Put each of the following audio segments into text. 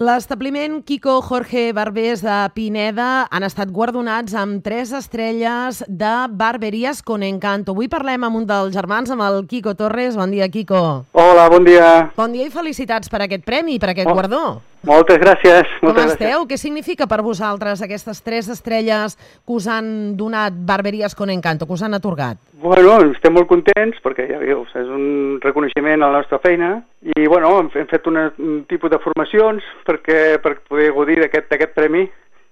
L'establiment Kiko Jorge Barbés de Pineda han estat guardonats amb tres estrelles de Barberies con Encanto. Avui parlem amb un dels germans, amb el Kiko Torres. Bon dia, Kiko. Hola, bon dia. Bon dia i felicitats per aquest premi, per aquest oh. guardó. Moltes gràcies. Com moltes esteu? Gràcies. Què significa per vosaltres aquestes tres estrelles que us han donat Barberies con Encanto, que us han atorgat? Bueno, estem molt contents perquè, ja veus, és un reconeixement a la nostra feina i, bueno, hem, hem fet una, un tipus de formacions perquè, per poder gaudir d'aquest premi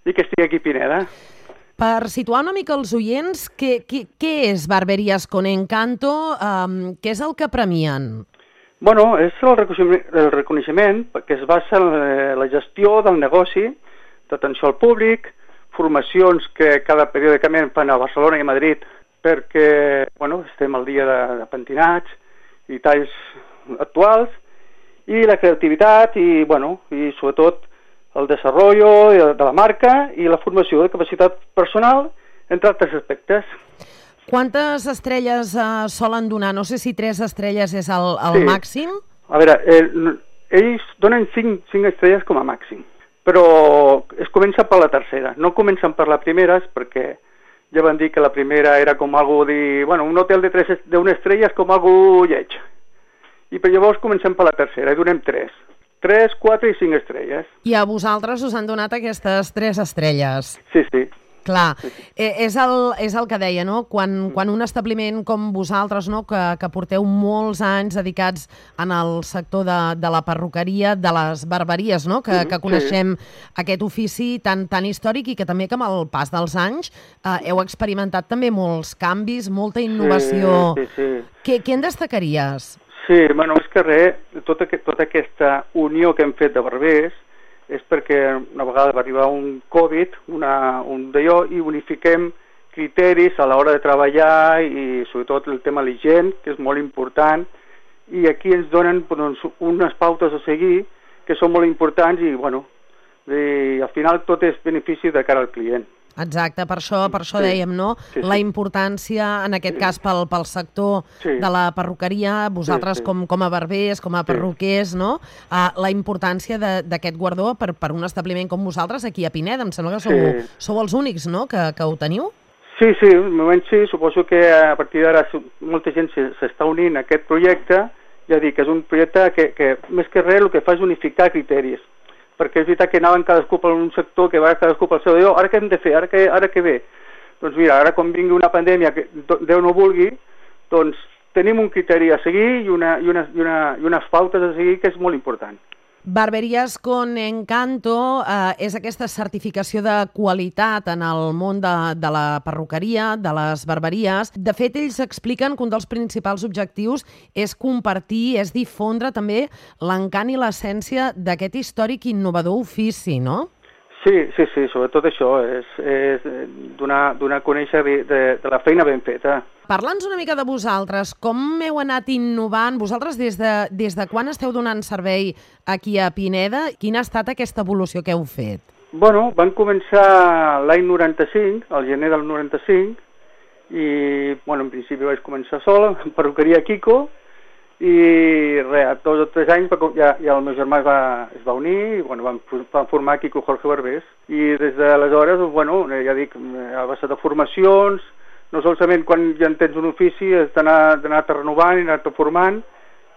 i que estigui aquí Pineda. Per situar una mica els oients, què, què, què és Barberies con Encanto? Um, què és el que premien? Bueno, és el reconeixement, el reconeixement que es basa en la gestió del negoci, d'atenció al públic, formacions que cada periòdicament fan a Barcelona i a Madrid perquè bueno, estem al dia de, de pentinats i talls actuals, i la creativitat i, bueno, i sobretot el desenvolupament de la marca i la formació de capacitat personal, entre altres aspectes. Quantes estrelles uh, solen donar? No sé si tres estrelles és el, el Sí. màxim. A veure, eh, ells donen 5, 5 estrelles com a màxim, però es comença per la tercera. No comencen per la primera perquè ja van dir que la primera era com algo de... Bueno, un hotel de tres, d'una estrella és com algo lleig. I per llavors comencem per la tercera i donem 3. 3, 4 i 5 estrelles. I a vosaltres us han donat aquestes tres estrelles. Sí, sí. Clar, eh, és, el, és el que deia, no? Quan, quan un establiment com vosaltres, no? que, que porteu molts anys dedicats en el sector de, de la perruqueria, de les barberies, no? que, Mhm, que coneixem aquest ofici tan, tan històric i que també que amb el pas dels anys eh, heu experimentat també molts canvis, molta innovació. Sí, sí, sí. Què, què en destacaries? Sí, bueno, és que res, tota, tota aquesta unió que hem fet de barbers és perquè una vegada va arribar un Covid, una, un d'allò, i unifiquem criteris a l'hora de treballar i sobretot el tema l'higiene, que és molt important, i aquí ens donen doncs, unes pautes a seguir que són molt importants i, bueno, i al final tot és benefici de cara al client. Exacte, per això, per això Sí. dèiem, no? Sí, sí. La importància, en aquest cas, pel, pel sector Sí. de la perruqueria, vosaltres Sí, sí. Com, com a barbers, com a perruquers, no? Uh, la importància de- d'aquest guardó per, per un establiment com vosaltres aquí a Pineda. Em sembla que sou, Sí. sou els únics, no?, que, que ho teniu. Sí, sí, de moment sí, suposo que a partir d'ara molta gent se- s'està unint a aquest projecte, ja dic, és un projecte que, que més que res el que fa és unificar criteris, perquè és veritat que anaven cadascú per un sector, que va cadascú pel seu allò, ara què hem de fer, ara què, ara què ve? Doncs mira, ara quan vingui una pandèmia que Déu no vulgui, doncs tenim un criteri a seguir i, una, i, una, i, una, i unes pautes a seguir que és molt important. Barberies con Encanto eh, és aquesta certificació de qualitat en el món de, de la perruqueria, de les barberies. De fet, ells expliquen que un dels principals objectius és compartir, és difondre també l'encant i l'essència d'aquest històric innovador ofici, no? Sí, sí, sí, sobretot això, és, és donar, donar a conèixer de, de, de la feina ben feta. Parla'ns una mica de vosaltres, com heu anat innovant? Vosaltres des de, des de quan esteu donant servei aquí a Pineda? Quina ha estat aquesta evolució que heu fet? Bueno, van començar l'any 95, al gener del 95, i, bueno, en principi vaig començar sol, en perruqueria Kiko, i res, dos o tres anys ja, ja el meu germà es va, es va unir i bueno, van, fu- van formar Kiko Jorge Barbés i des d'aleshores, bueno, eh, ja dic, eh, a base de formacions, no solament quan ja en tens un ofici, has d'anar d'anar-te renovant i anar-te formant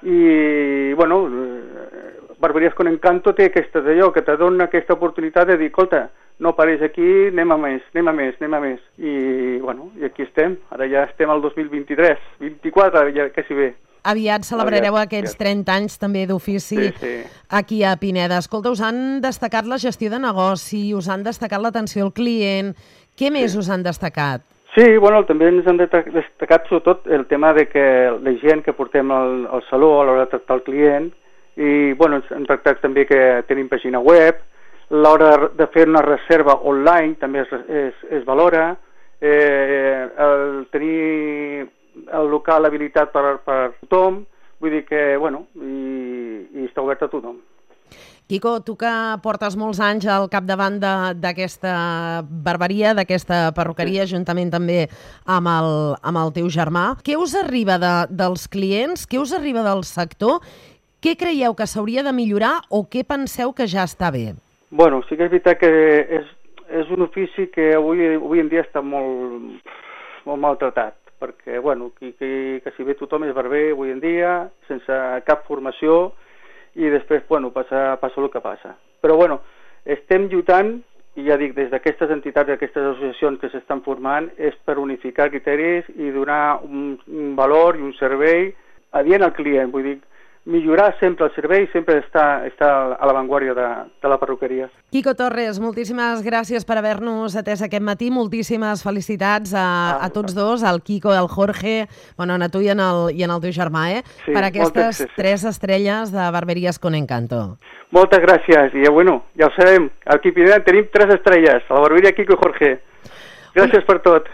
i, bueno, eh, Barberies con Encanto té aquesta d'allò, que te dona aquesta oportunitat de dir, escolta, no paris aquí, anem a més, anem a més, anem a més. I, bueno, i aquí estem, ara ja estem al 2023, 24, ja quasi bé. Aviat celebrareu Aviat, aquests aviat. 30 anys també d'ofici Sí, sí. aquí a Pineda. Escolta, us han destacat la gestió de negoci, us han destacat l'atenció al client. Què més us han destacat? Sí, bueno, també ens han destacat sobretot el tema de que la gent que portem al, al saló a l'hora de tractar el client i, bueno, ens han tractat també que tenim pàgina web, l'hora de fer una reserva online també es, es, es valora, eh, el tenir el local habilitat per, per tothom, vull dir que, bueno, i, i està obert a tothom. Quico, tu que portes molts anys al capdavant de- d'aquesta barberia, d'aquesta perruqueria, juntament també amb el, amb el teu germà, què us arriba de, dels clients, què us arriba del sector Què creieu que s'hauria de millorar o què penseu que ja està bé? Bueno, sí que és veritat que és, és un ofici que avui, avui en dia està molt, molt maltratat, perquè, bueno, que, que, que si bé tothom és barber avui en dia, sense cap formació, i després, bueno, passa, passa el que passa. Però, bueno, estem lluitant, i ja dic, des d'aquestes entitats, aquestes associacions que s'estan formant, és per unificar criteris i donar un, un valor i un servei adient al client, vull dir, millorar sempre el servei, sempre està, està a l'avantguàrdia de, de la perruqueria. Quico Torres, moltíssimes gràcies per haver-nos atès aquest matí, moltíssimes felicitats a, ah, a tots dos, al Quico, al Jorge, bueno, a tu i en el, i en el teu germà, eh? Sí, per aquestes moltes, sí, sí. tres estrelles de Barberies con Encanto. Moltes gràcies, i bueno, ja ho sabem, al Quipinera tenim tres estrelles, a la barberia Quico i Jorge. Gràcies per tot.